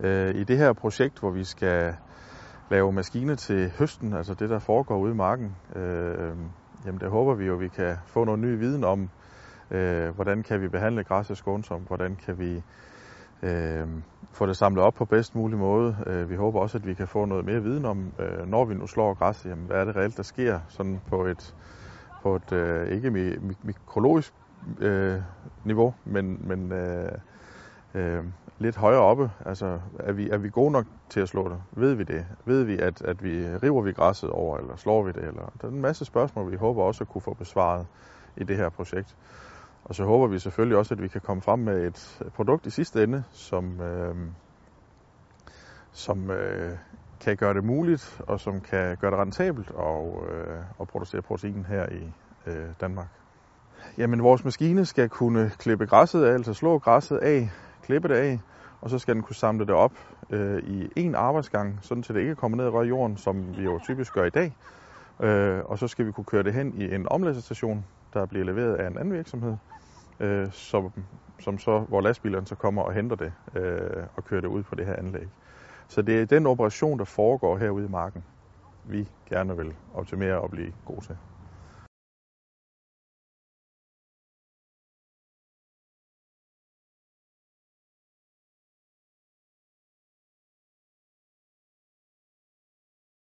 Øh, I det her projekt, hvor vi skal lave maskine til høsten, altså det, der foregår ude i marken, øh, jamen der håber vi jo, at vi kan få noget ny viden om, øh, hvordan kan vi behandle græsset skånsomt, hvordan kan vi øh, få det samlet op på bedst mulig måde. Øh, vi håber også, at vi kan få noget mere viden om, øh, når vi nu slår græs, jamen, hvad er det reelt, der sker sådan på et, på et øh, ikke mikrologisk øh, øh, niveau, men, men øh, øh, lidt højere oppe. Altså, er vi, er vi gode nok til at slå det? Ved vi det? Ved vi, at, at vi river vi græsset over, eller slår vi det? Eller, der er en masse spørgsmål, vi håber også at kunne få besvaret i det her projekt. Og så håber vi selvfølgelig også, at vi kan komme frem med et produkt i sidste ende, som, øh, som øh, kan gøre det muligt, og som kan gøre det rentabelt og, øh, at producere protein her i øh, Danmark. Jamen, vores maskine skal kunne klippe græsset af, altså slå græsset af, klippe det af, og så skal den kunne samle det op øh, i en arbejdsgang, sådan så det ikke kommer ned og rører jorden, som vi jo typisk gør i dag. Øh, og så skal vi kunne køre det hen i en omlæsserstation, der bliver leveret af en anden virksomhed, øh, som, som så, hvor lastbilerne så kommer og henter det øh, og kører det ud på det her anlæg. Så det er den operation, der foregår herude i marken, vi gerne vil optimere og blive gode til.